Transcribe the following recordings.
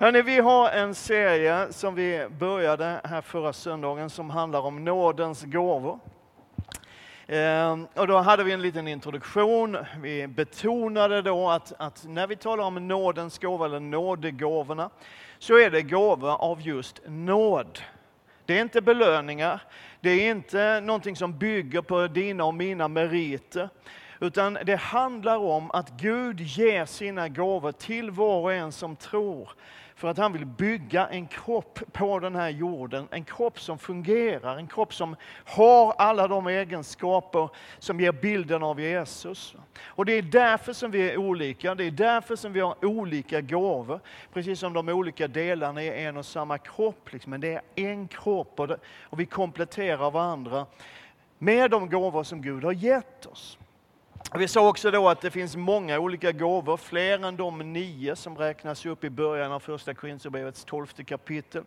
Hörrni, vi har en serie som vi började här förra söndagen som handlar om nådens gåvor. Ehm, och då hade vi en liten introduktion. Vi betonade då att, att när vi talar om nådens gåva eller nådegåvorna så är det gåvor av just nåd. Det är inte belöningar, det är inte någonting som bygger på dina och mina meriter. Utan det handlar om att Gud ger sina gåvor till var och en som tror. För att han vill bygga en kropp på den här jorden, en kropp som fungerar, en kropp som har alla de egenskaper som ger bilden av Jesus. Och det är därför som vi är olika, det är därför som vi har olika gåvor. Precis som de olika delarna är en och samma kropp, liksom. men det är en kropp och, det, och vi kompletterar varandra med de gåvor som Gud har gett oss. Vi sa också då att det finns många olika gåvor, fler än de nio som räknas upp i början av första Korinthierbrevets tolfte kapitel.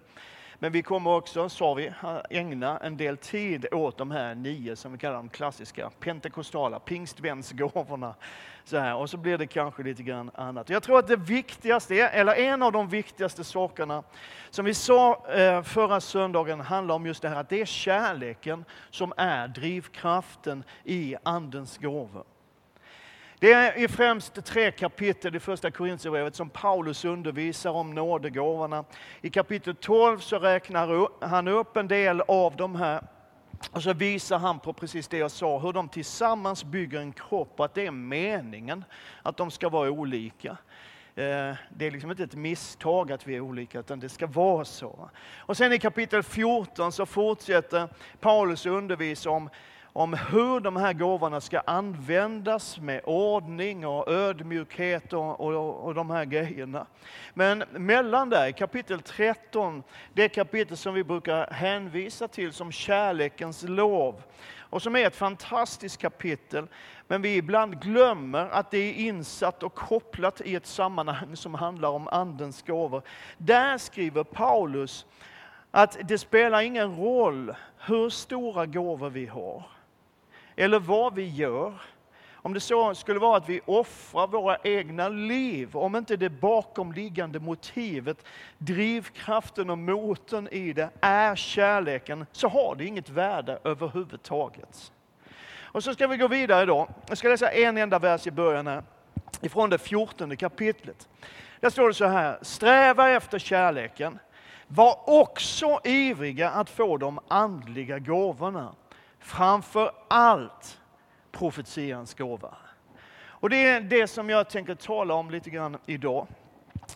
Men vi kommer också, sa vi, ägna en del tid åt de här nio som vi kallar de klassiska pentekostala pingstvänsgåvorna. Så här, och så blir det kanske lite grann annat. Jag tror att det viktigaste, eller en av de viktigaste sakerna som vi sa eh, förra söndagen handlar om just det här att det är kärleken som är drivkraften i Andens gåvor. Det är i främst tre kapitel i första Korintierbrevet som Paulus undervisar om nådegåvorna. I kapitel 12 så räknar han upp en del av de här och så visar han på precis det jag sa, hur de tillsammans bygger en kropp och att det är meningen att de ska vara olika. Eh, det är liksom inte ett misstag att vi är olika, utan det ska vara så. Och sen i kapitel 14 så fortsätter Paulus undervisa om om hur de här gåvorna ska användas med ordning och ödmjukhet och, och, och de här grejerna. Men mellan där, kapitel 13, det kapitel som vi brukar hänvisa till som kärlekens lov, och som är ett fantastiskt kapitel, men vi ibland glömmer att det är insatt och kopplat i ett sammanhang som handlar om Andens gåvor. Där skriver Paulus att det spelar ingen roll hur stora gåvor vi har eller vad vi gör, om det så skulle vara att vi offrar våra egna liv, om inte det bakomliggande motivet, drivkraften och motorn i det är kärleken, så har det inget värde överhuvudtaget. Och så ska vi gå vidare då. Jag ska läsa en enda vers i början här, ifrån det fjortonde kapitlet. Där står det så här, sträva efter kärleken, var också ivriga att få de andliga gåvorna framför allt profetians gåva. Och det är det som jag tänker tala om lite grann idag.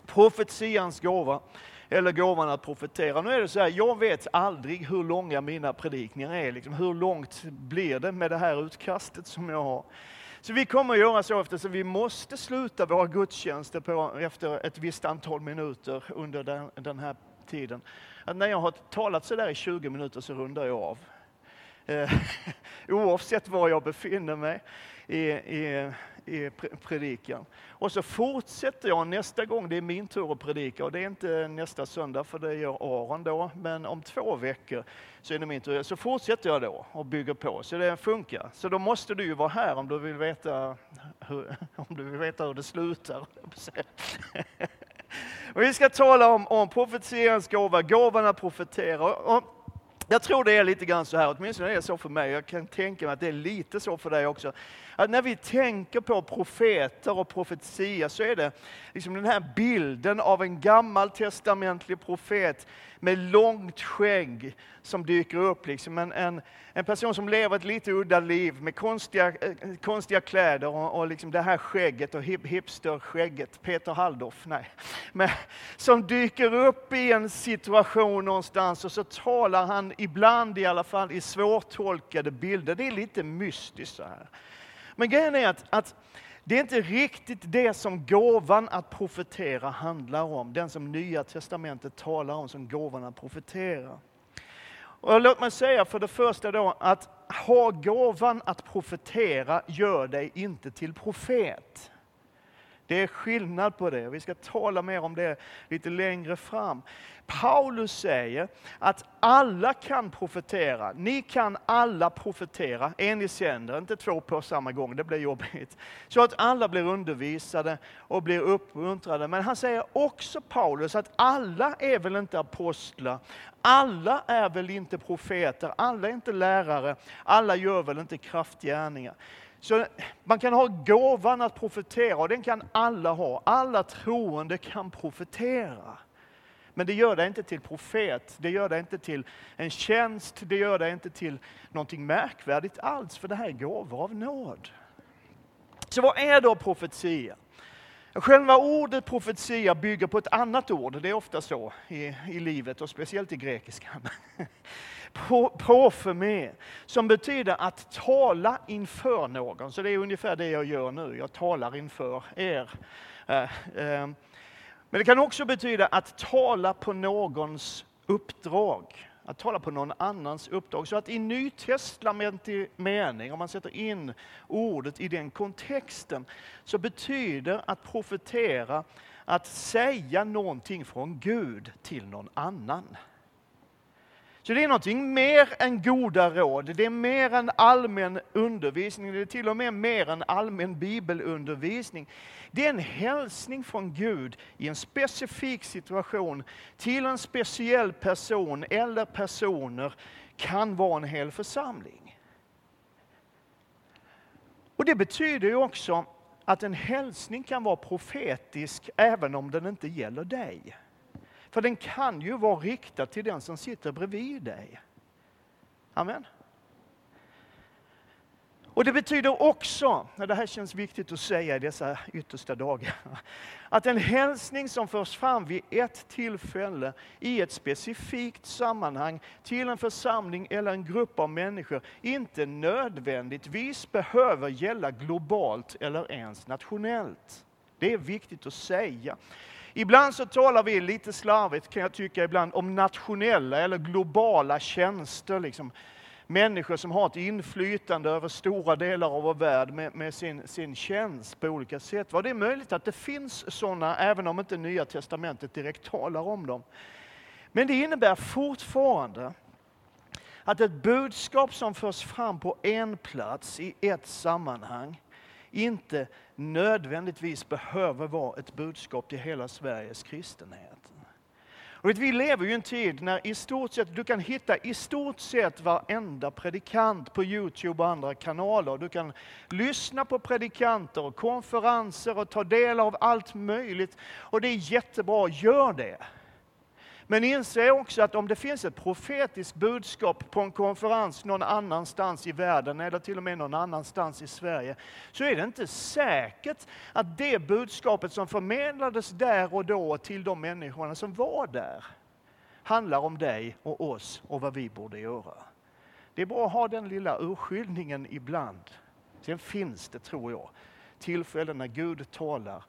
Profetians gåva, eller gåvan att profetera. Nu är det så här, jag vet aldrig hur långa mina predikningar är. Liksom, hur långt blir det med det här utkastet som jag har? Så vi kommer att göra så eftersom vi måste sluta våra gudstjänster på, efter ett visst antal minuter under den, den här tiden. Att när jag har talat så där i 20 minuter så rundar jag av. Eh, oavsett var jag befinner mig i, i, i predikan. Och så fortsätter jag nästa gång det är min tur att predika, och det är inte nästa söndag för det gör Aron då, men om två veckor så är det min tur. Så fortsätter jag då och bygger på, så det funkar. Så då måste du ju vara här om du vill veta hur, om du vill veta hur det slutar. och vi ska tala om, om profetians gåva, gåvan att profetera. Och jag tror det är lite grann så här, åtminstone är det så för mig, jag kan tänka mig att det är lite så för dig också. Att när vi tänker på profeter och profetia så är det liksom den här bilden av en gammaltestamentlig profet med långt skägg som dyker upp. Liksom en, en, en person som lever ett lite udda liv med konstiga, eh, konstiga kläder och, och liksom det här skägget och hip, hipsterskägget, Peter Halldorf, nej. Men, som dyker upp i en situation någonstans och så talar han ibland i alla fall i svårtolkade bilder. Det är lite mystiskt så här. Men grejen är att, att det är inte riktigt det som gåvan att profetera handlar om, den som Nya Testamentet talar om som gåvan att profetera. Och låt mig säga för det första då att ha gåvan att profetera gör dig inte till profet. Det är skillnad på det. Vi ska tala mer om det lite längre fram. Paulus säger att alla kan profetera. Ni kan alla profetera, en i sänder, inte två på samma gång, det blir jobbigt. Så att alla blir undervisade och blir uppmuntrade. Men han säger också Paulus att alla är väl inte apostlar, alla är väl inte profeter, alla är inte lärare, alla gör väl inte kraftgärningar. Så man kan ha gåvan att profetera och den kan alla ha. Alla troende kan profetera. Men det gör dig inte till profet, det gör dig inte till en tjänst, det gör dig inte till någonting märkvärdigt alls, för det här är gåvor av nåd. Så vad är då profetia? Själva ordet profetia bygger på ett annat ord, det är ofta så i, i livet och speciellt i grekiskan. Profeme, som betyder att tala inför någon. Så det är ungefär det jag gör nu, jag talar inför er. Eh, ehm, men det kan också betyda att tala på någons uppdrag. Att tala på någon annans uppdrag. Så att i nytestamentlig mening, om man sätter in ordet i den kontexten, så betyder att profetera att säga någonting från Gud till någon annan. Så det är någonting mer än goda råd, det är mer än allmän undervisning, det är till och med mer än allmän bibelundervisning. Det är en hälsning från Gud i en specifik situation till en speciell person eller personer, kan vara en hel församling. Och Det betyder ju också att en hälsning kan vara profetisk även om den inte gäller dig. För den kan ju vara riktad till den som sitter bredvid dig. Amen. Och det betyder också, och det här känns viktigt att säga i dessa yttersta dagar, att en hälsning som förs fram vid ett tillfälle i ett specifikt sammanhang till en församling eller en grupp av människor inte nödvändigtvis behöver gälla globalt eller ens nationellt. Det är viktigt att säga. Ibland så talar vi lite slarvigt, kan jag tycka ibland, om nationella eller globala tjänster. Liksom. Människor som har ett inflytande över stora delar av vår värld med, med sin, sin tjänst på olika sätt. det är möjligt att det finns sådana, även om inte Nya Testamentet direkt talar om dem. Men det innebär fortfarande att ett budskap som förs fram på en plats i ett sammanhang inte nödvändigtvis behöver vara ett budskap till hela Sveriges kristenhet. Och vi lever ju i en tid när i stort sett, du kan hitta i stort sett varenda predikant på Youtube och andra kanaler. Du kan lyssna på predikanter och konferenser och ta del av allt möjligt. Och det är jättebra, gör det. Men inse också att om det finns ett profetiskt budskap på en konferens någon annanstans i världen eller till och med någon annanstans i Sverige, så är det inte säkert att det budskapet som förmedlades där och då till de människorna som var där, handlar om dig och oss och vad vi borde göra. Det är bra att ha den lilla urskiljningen ibland. Sen finns det, tror jag, tillfällen när Gud talar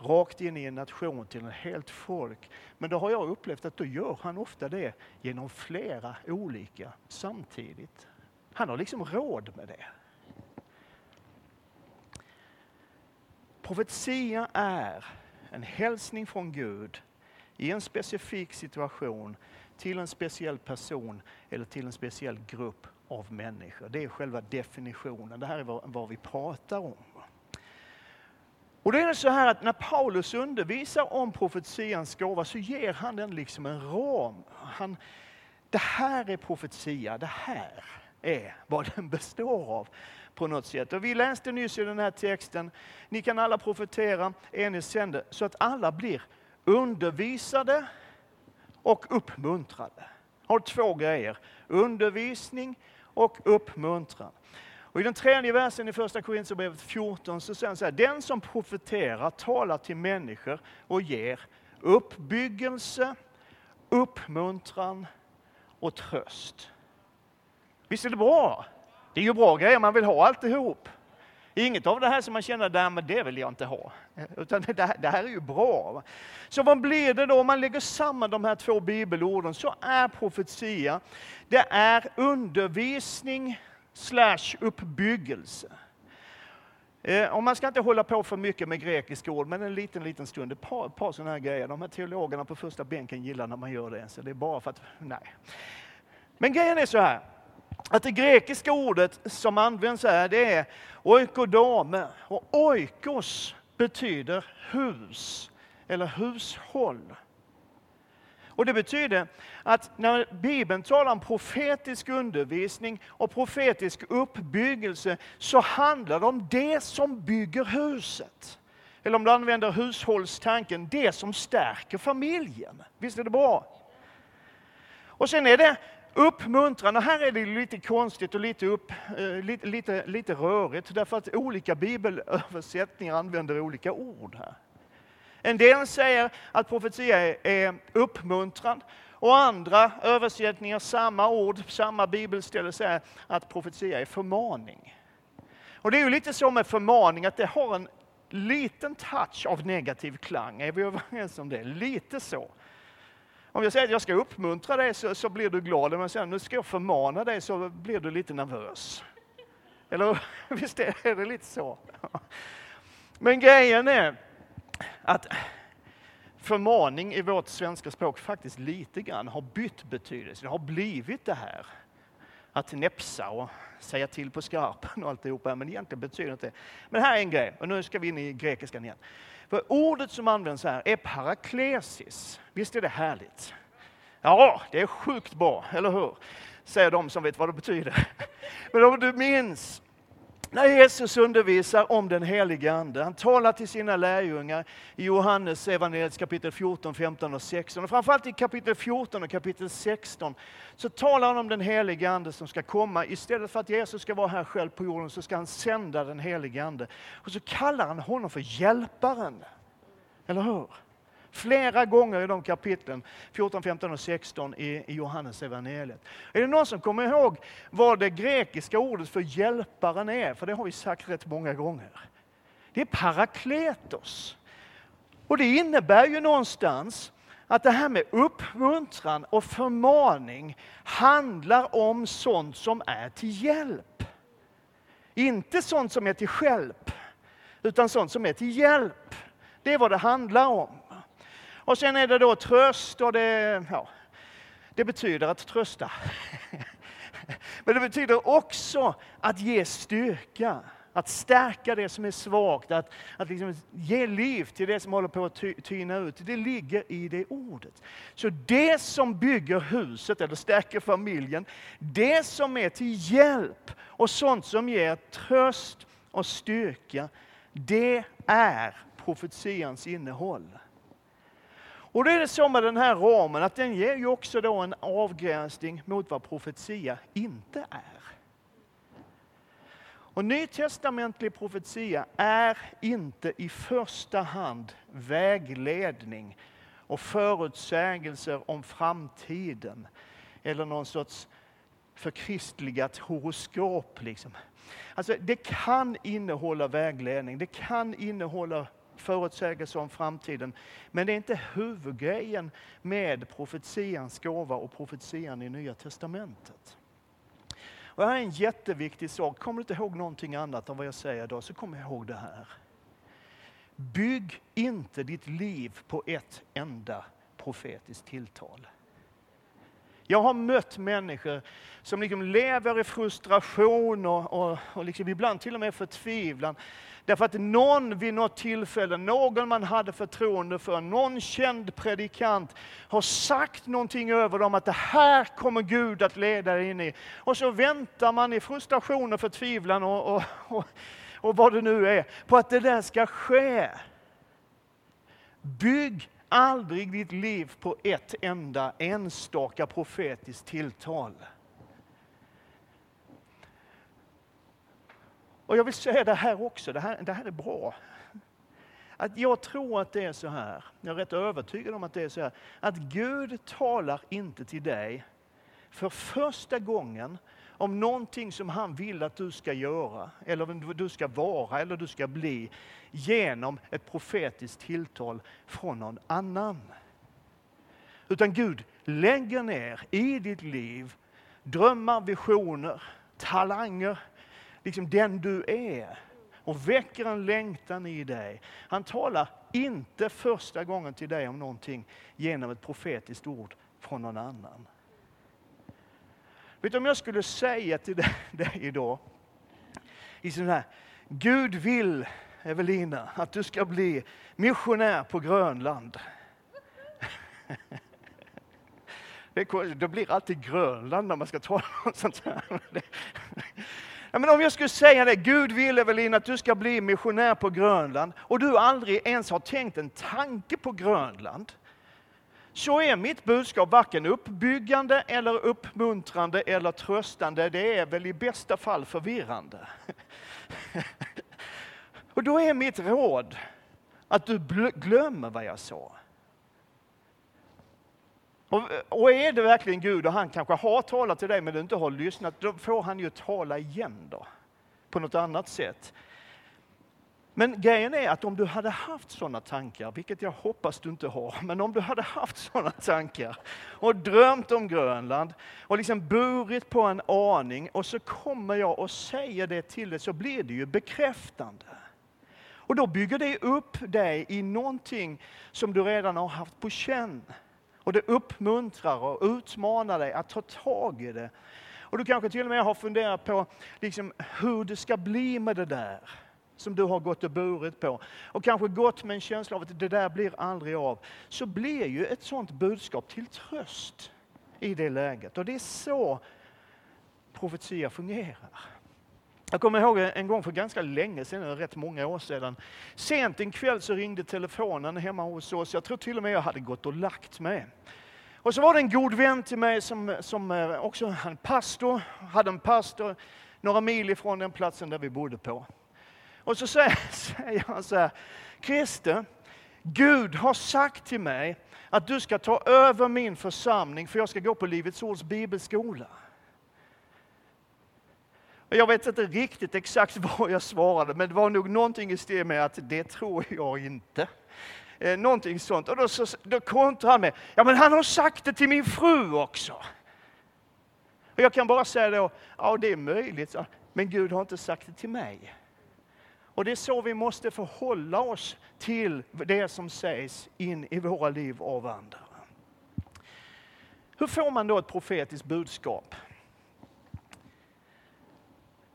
rakt in i en nation till ett helt folk. Men då har jag upplevt att då gör han ofta det genom flera olika samtidigt. Han har liksom råd med det. Profetia är en hälsning från Gud i en specifik situation till en speciell person eller till en speciell grupp av människor. Det är själva definitionen. Det här är vad, vi pratar om. Och det är så här att när Paulus undervisar om profetians gåva så ger han den liksom en ram. Han, det här är profetia, det här är vad den består av på något sätt. Och vi läste nyss i den här texten, ni kan alla profetera, en är sänder, så att alla blir undervisade och uppmuntrade. Har två grejer, undervisning och uppmuntran. Och I den tredje versen i första Korinthierbrevet 14 så säger han så här, den som profeterar talar till människor och ger uppbyggelse, uppmuntran och tröst. Visst är det bra? Det är ju bra grejer, man vill ha alltihop. Inget av det här som man känner, att det vill jag inte ha. Utan det här, det här är ju bra. Så vad blir det då om man lägger samman de här två bibelorden? Så är profetia, det är undervisning slash uppbyggelse. Eh, och man ska inte hålla på för mycket med grekiska ord, men en liten, liten stund. Ett par, ett par sådana här grejer. De här teologerna på första bänken gillar när man gör det, så det är bara för att, nej. Men grejen är så här, att det grekiska ordet som används här, det är oikodame. Och oikos betyder hus, eller hushåll. Och det betyder att när Bibeln talar om profetisk undervisning och profetisk uppbyggelse så handlar det om det som bygger huset. Eller om du använder hushållstanken, det som stärker familjen. Visst är det bra? Och sen är det uppmuntrande. Här är det lite konstigt och lite, upp, eh, lite, lite, lite rörigt därför att olika bibelöversättningar använder olika ord här. En del säger att profetia är uppmuntran och andra översättningar, samma ord, samma bibelställe säger att profetia är förmaning. Och det är ju lite så med förmaning att det har en liten touch av negativ klang. Är vi överens om det? Lite så. Om jag säger att jag ska uppmuntra dig så, så blir du glad. Om jag säger att nu ska jag förmana dig så blir du lite nervös. Eller visst är det lite så? Men grejen är att förmaning i vårt svenska språk faktiskt lite grann har bytt betydelse. Det har blivit det här att näpsa och säga till på skarpen och alltihopa, men egentligen betyder det inte det. Men här är en grej, och nu ska vi in i grekiskan igen. För ordet som används här är paraklesis. Visst är det härligt? Ja, det är sjukt bra, eller hur? Säger de som vet vad det betyder. Men om du minns när Jesus undervisar om den helige Ande, han talar till sina lärjungar i Johannes evangeliet kapitel 14, 15 och 16. Och framförallt i kapitel 14 och kapitel 16 så talar han om den helige Ande som ska komma. Istället för att Jesus ska vara här själv på jorden så ska han sända den helige Ande. Och så kallar han honom för Hjälparen. Eller hur? Flera gånger i de kapitlen, 14, 15 och 16 i, i Johannes evangeliet. Är det någon som kommer ihåg vad det grekiska ordet för hjälparen är? För det har vi sagt rätt många gånger. Det är parakletos. Och det innebär ju någonstans att det här med uppmuntran och förmaning handlar om sånt som är till hjälp. Inte sånt som är till hjälp, utan sånt som är till hjälp. Det är vad det handlar om. Och sen är det då tröst och det, ja, det betyder att trösta. Men det betyder också att ge styrka, att stärka det som är svagt, att, att liksom ge liv till det som håller på att ty, tyna ut. Det ligger i det ordet. Så det som bygger huset eller stärker familjen, det som är till hjälp och sånt som ger tröst och styrka, det är profetians innehåll. Och det är det så med den här ramen att den ger ju också då en avgränsning mot vad profetia inte är. Och nytestamentlig profetia är inte i första hand vägledning och förutsägelser om framtiden eller någon sorts förkristligat horoskop. Liksom. Alltså, det kan innehålla vägledning, det kan innehålla förutsägelse om framtiden. Men det är inte huvudgrejen med profetians gåva och profetian i Nya Testamentet. Och det här är en jätteviktig sak. Kommer du inte ihåg någonting annat av vad jag säger idag så kom ihåg det här. Bygg inte ditt liv på ett enda profetiskt tilltal. Jag har mött människor som liksom lever i frustration och, och, och liksom ibland till och med förtvivlan. Därför att någon vid något tillfälle, någon man hade förtroende för, någon känd predikant har sagt någonting över dem att det här kommer Gud att leda in i. Och så väntar man i frustration och förtvivlan och, och, och, och vad det nu är, på att det där ska ske. Bygg aldrig ditt liv på ett enda enstaka profetiskt tilltal. Och jag vill säga det här också, det här, det här är bra. Att jag tror att det är så här, jag är rätt övertygad om att det är så här, att Gud talar inte till dig för första gången om någonting som han vill att du ska göra, eller du ska vara, eller du ska bli, genom ett profetiskt tilltal från någon annan. Utan Gud lägger ner i ditt liv drömmar, visioner, talanger, liksom den du är. och väcker en längtan i dig. Han talar inte första gången till dig om någonting genom ett profetiskt ord från någon annan. Vet du, om jag skulle säga till dig idag, i sån här, Gud vill Evelina att du ska bli missionär på Grönland. Det blir alltid Grönland när man ska tala om sånt här. Ja, men om jag skulle säga det, Gud vill Evelina att du ska bli missionär på Grönland och du aldrig ens har tänkt en tanke på Grönland så är mitt budskap varken uppbyggande eller uppmuntrande eller tröstande. Det är väl i bästa fall förvirrande. Och då är mitt råd att du glömmer vad jag sa. Och, och, är det verkligen Gud och han kanske har talat till dig men du inte har lyssnat, då får han ju tala igen då. På något annat sätt. Men grejen är att om du hade haft sådana tankar, vilket jag hoppas du inte har, men om du hade haft sådana tankar och drömt om Grönland och liksom burit på en aning och så kommer jag och säger det till dig så blir det ju bekräftande. Och då bygger det upp dig i någonting som du redan har haft på känn. Och det uppmuntrar och utmanar dig att ta tag i det. Och du kanske till och med har funderat på liksom, hur det ska bli med det där som du har gått och burit på. Och kanske gått med en känsla av att det där blir aldrig av. Så blir ju ett sådant budskap till tröst i det läget. Och det är så profetia fungerar. Jag kommer ihåg en gång för ganska länge sedan, rätt många år sedan. Sent en kväll så ringde telefonen hemma hos oss. Jag tror till och med jag hade gått och lagt mig. Och så var det en god vän till mig som, som eh, också han pastor, hade en pastor några mil ifrån den platsen där vi bodde på. Och så säger, säger han så här, Christer, Gud har sagt till mig att du ska ta över min församling för jag ska gå på Livets Ords bibelskola. Jag vet inte riktigt exakt vad jag svarade, men det var nog någonting i stil med att det tror jag inte. Eh, någonting sånt. Och då, så, då kontrar han med, ja men han har sagt det till min fru också. Och jag kan bara säga då, ja det är möjligt, men Gud har inte sagt det till mig. Och det är så vi måste förhålla oss till det som sägs in i våra liv av andra. Hur får man då ett profetiskt budskap?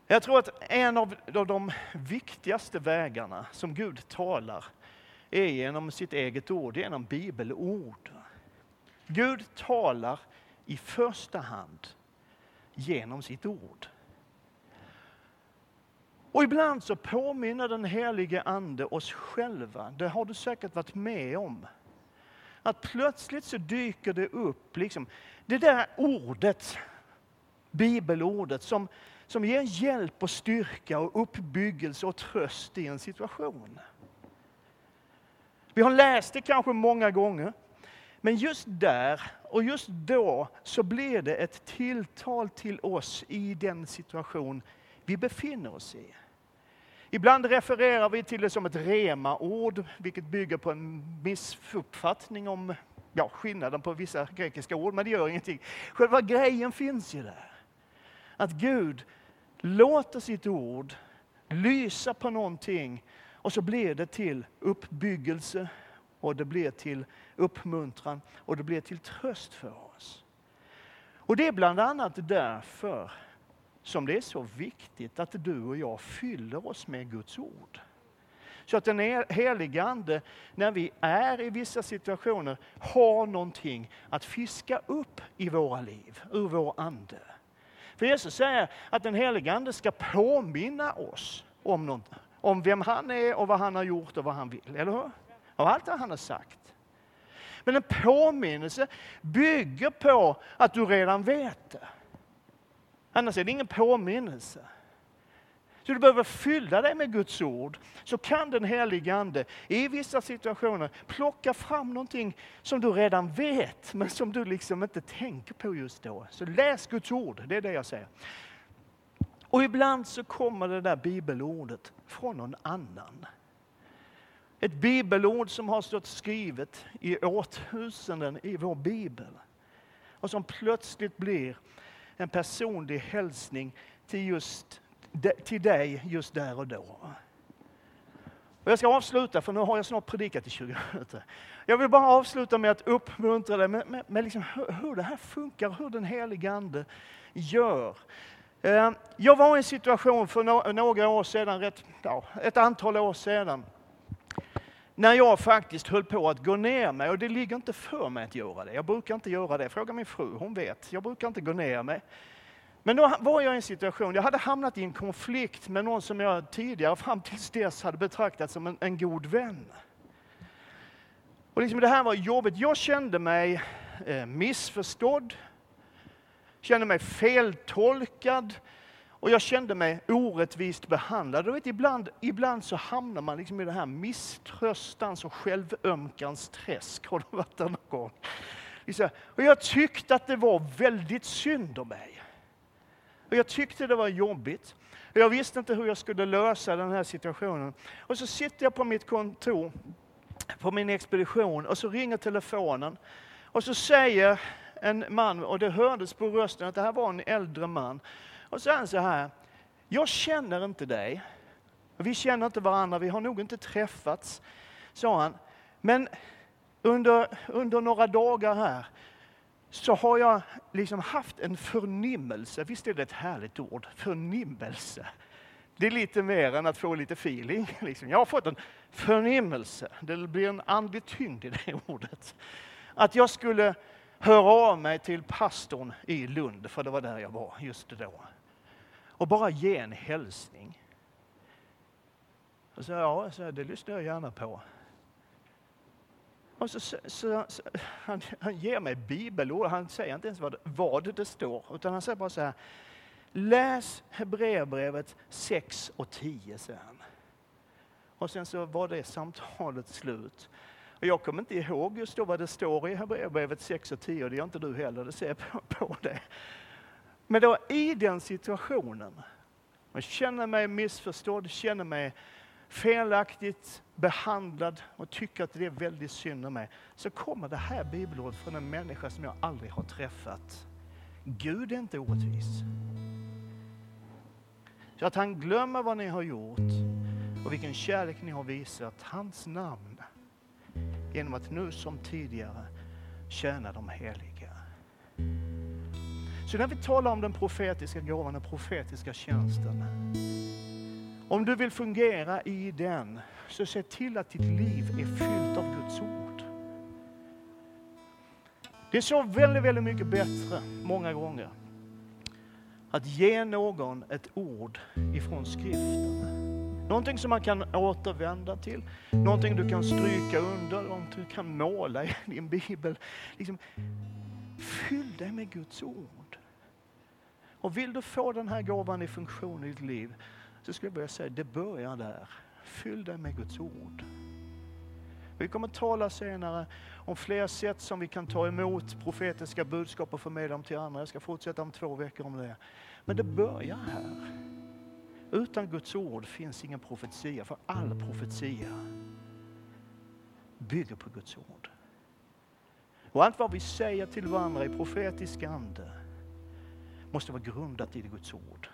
Jag tror att en av de viktigaste vägarna som Gud talar är genom sitt eget ord, genom bibelord. Gud talar i första hand genom sitt ord. Och ibland så påminner den helige Ande oss själva, det har du säkert varit med om. Att plötsligt så dyker det upp, liksom, det där ordet, bibelordet som som ger hjälp och styrka och uppbyggelse och tröst i en situation. Vi har läst det kanske många gånger, men just där och just då så blir det ett tilltal till oss i den situation vi befinner oss i. Ibland refererar vi till det som ett rema-ord, vilket bygger på en missuppfattning om ja, skillnaden på vissa grekiska ord, men det gör ingenting. Själva grejen finns ju där. Att Gud låter sitt ord lysa på någonting och så blir det till uppbyggelse och det blir till uppmuntran och det blir till tröst för oss. Och det är bland annat därför som det är så viktigt att du och jag fyller oss med Guds ord. Så att den helige Ande, när vi är i vissa situationer, har någonting att fiska upp i våra liv, ur vår ande. För Jesus säger att den helige Ande ska påminna oss om, någon, om vem han är och vad han har gjort och vad han vill. Eller hur? Av allt det han har sagt. Men en påminnelse bygger på att du redan vet det. Annars är det ingen påminnelse. Så du behöver fylla dig med Guds ord. Så kan den helige Ande i vissa situationer plocka fram någonting som du redan vet, men som du liksom inte tänker på just då. Så läs Guds ord, det är det jag säger. Och ibland så kommer det där bibelordet från någon annan. Ett bibelord som har stått skrivet i årtusenden i vår bibel. Och som plötsligt blir en personlig hälsning till just till dig just där och då. Och jag ska avsluta, för nu har jag snart predikat i 20 minuter. Jag vill bara avsluta med att uppmuntra dig med, med, med liksom hur, hur det här funkar, hur den helige Ande gör. Eh, jag var i en situation för några år sedan, rätt, ja, ett antal år sedan, när jag faktiskt höll på att gå ner mig. Och det ligger inte för mig att göra det. Jag brukar inte göra det. Fråga min fru, hon vet. Jag brukar inte gå ner mig. Men då var jag i en situation, jag hade hamnat i en konflikt med någon som jag tidigare fram tills dess hade betraktat som en, en god vän. Och liksom det här var jobbigt. Jag kände mig eh, missförstådd, kände mig feltolkad och jag kände mig orättvist behandlad. vet, ibland, ibland så hamnar man liksom i det här misströstans och självömkans träsk. Har du varit där någon gång? Och jag tyckte att det var väldigt synd om mig. Och jag tyckte det var jobbigt. Jag visste inte hur jag skulle lösa den här situationen. Och så sitter jag på mitt kontor, på min expedition, och så ringer telefonen. Och så säger en man, och det hördes på rösten att det här var en äldre man. Och så han så här, jag känner inte dig. Vi känner inte varandra, vi har nog inte träffats, sa han. Men under, under några dagar här så har jag liksom haft en förnimmelse. Visst är det ett härligt ord? Förnimmelse. Det är lite mer än att få lite feeling. Liksom. Jag har fått en förnimmelse. Det blir en andlig tyngd i det ordet. Att jag skulle höra av mig till pastorn i Lund, för det var där jag var just då. Och bara ge en hälsning. Och så, ja, så det lyssnar jag gärna på. Och så, så, så, så han, han, ger mig bibelord, han säger inte ens vad, vad det står, utan han säger bara så här. Läs Hebreerbrevet 6 och 10, säger han. Och sen så var det samtalet slut. Och jag kommer inte ihåg just då vad det står i Hebreerbrevet 6 och 10, och det gör inte du heller, det ser jag på, på det. Men då i den situationen, jag känner mig missförstådd, känner mig felaktigt behandlad och tycker att det är väldigt synd om mig, så kommer det här bibelordet från en människa som jag aldrig har träffat. Gud är inte orättvis. Så att han glömmer vad ni har gjort och vilken kärlek ni har visat hans namn genom att nu som tidigare tjäna de heliga. Så när vi talar om den profetiska gåvan, den profetiska tjänsten, om du vill fungera i den, så se till att ditt liv är fyllt av Guds ord. Det är så väldigt, väldigt mycket bättre, många gånger, att ge någon ett ord ifrån skriften. Någonting som man kan återvända till, någonting du kan stryka under, någonting du kan måla i din bibel. Liksom, fyll dig med Guds ord. Och vill du få den här gåvan i funktion i ditt liv, så skulle jag börja säga, det börjar där. Fyll dig med Guds ord. Vi kommer att tala senare om fler sätt som vi kan ta emot profetiska budskap och förmedla dem till andra. Jag ska fortsätta om två veckor om det. Men det börjar här. Utan Guds ord finns ingen profetia, för all profetia bygger på Guds ord. Och allt vad vi säger till varandra i profetisk ande måste vara grundat i Guds ord.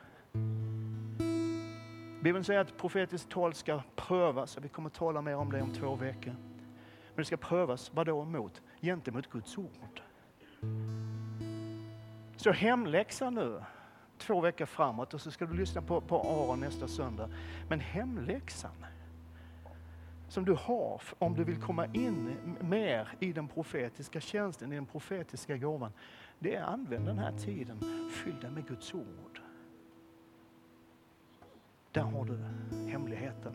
Bibeln säger att profetiskt tal ska prövas, och vi kommer att tala mer om det om två veckor. Men det ska prövas, vadå emot? Gentemot Guds ord. Så hemläxa nu, två veckor framåt, och så ska du lyssna på, på Aron nästa söndag. Men hemläxan som du har om du vill komma in mer i den profetiska tjänsten, i den profetiska gåvan, det är använd den här tiden, fyll den med Guds ord. Där har du hemligheten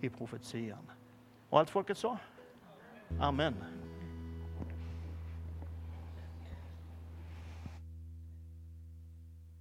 i profetian. Och allt folket sa? Amen.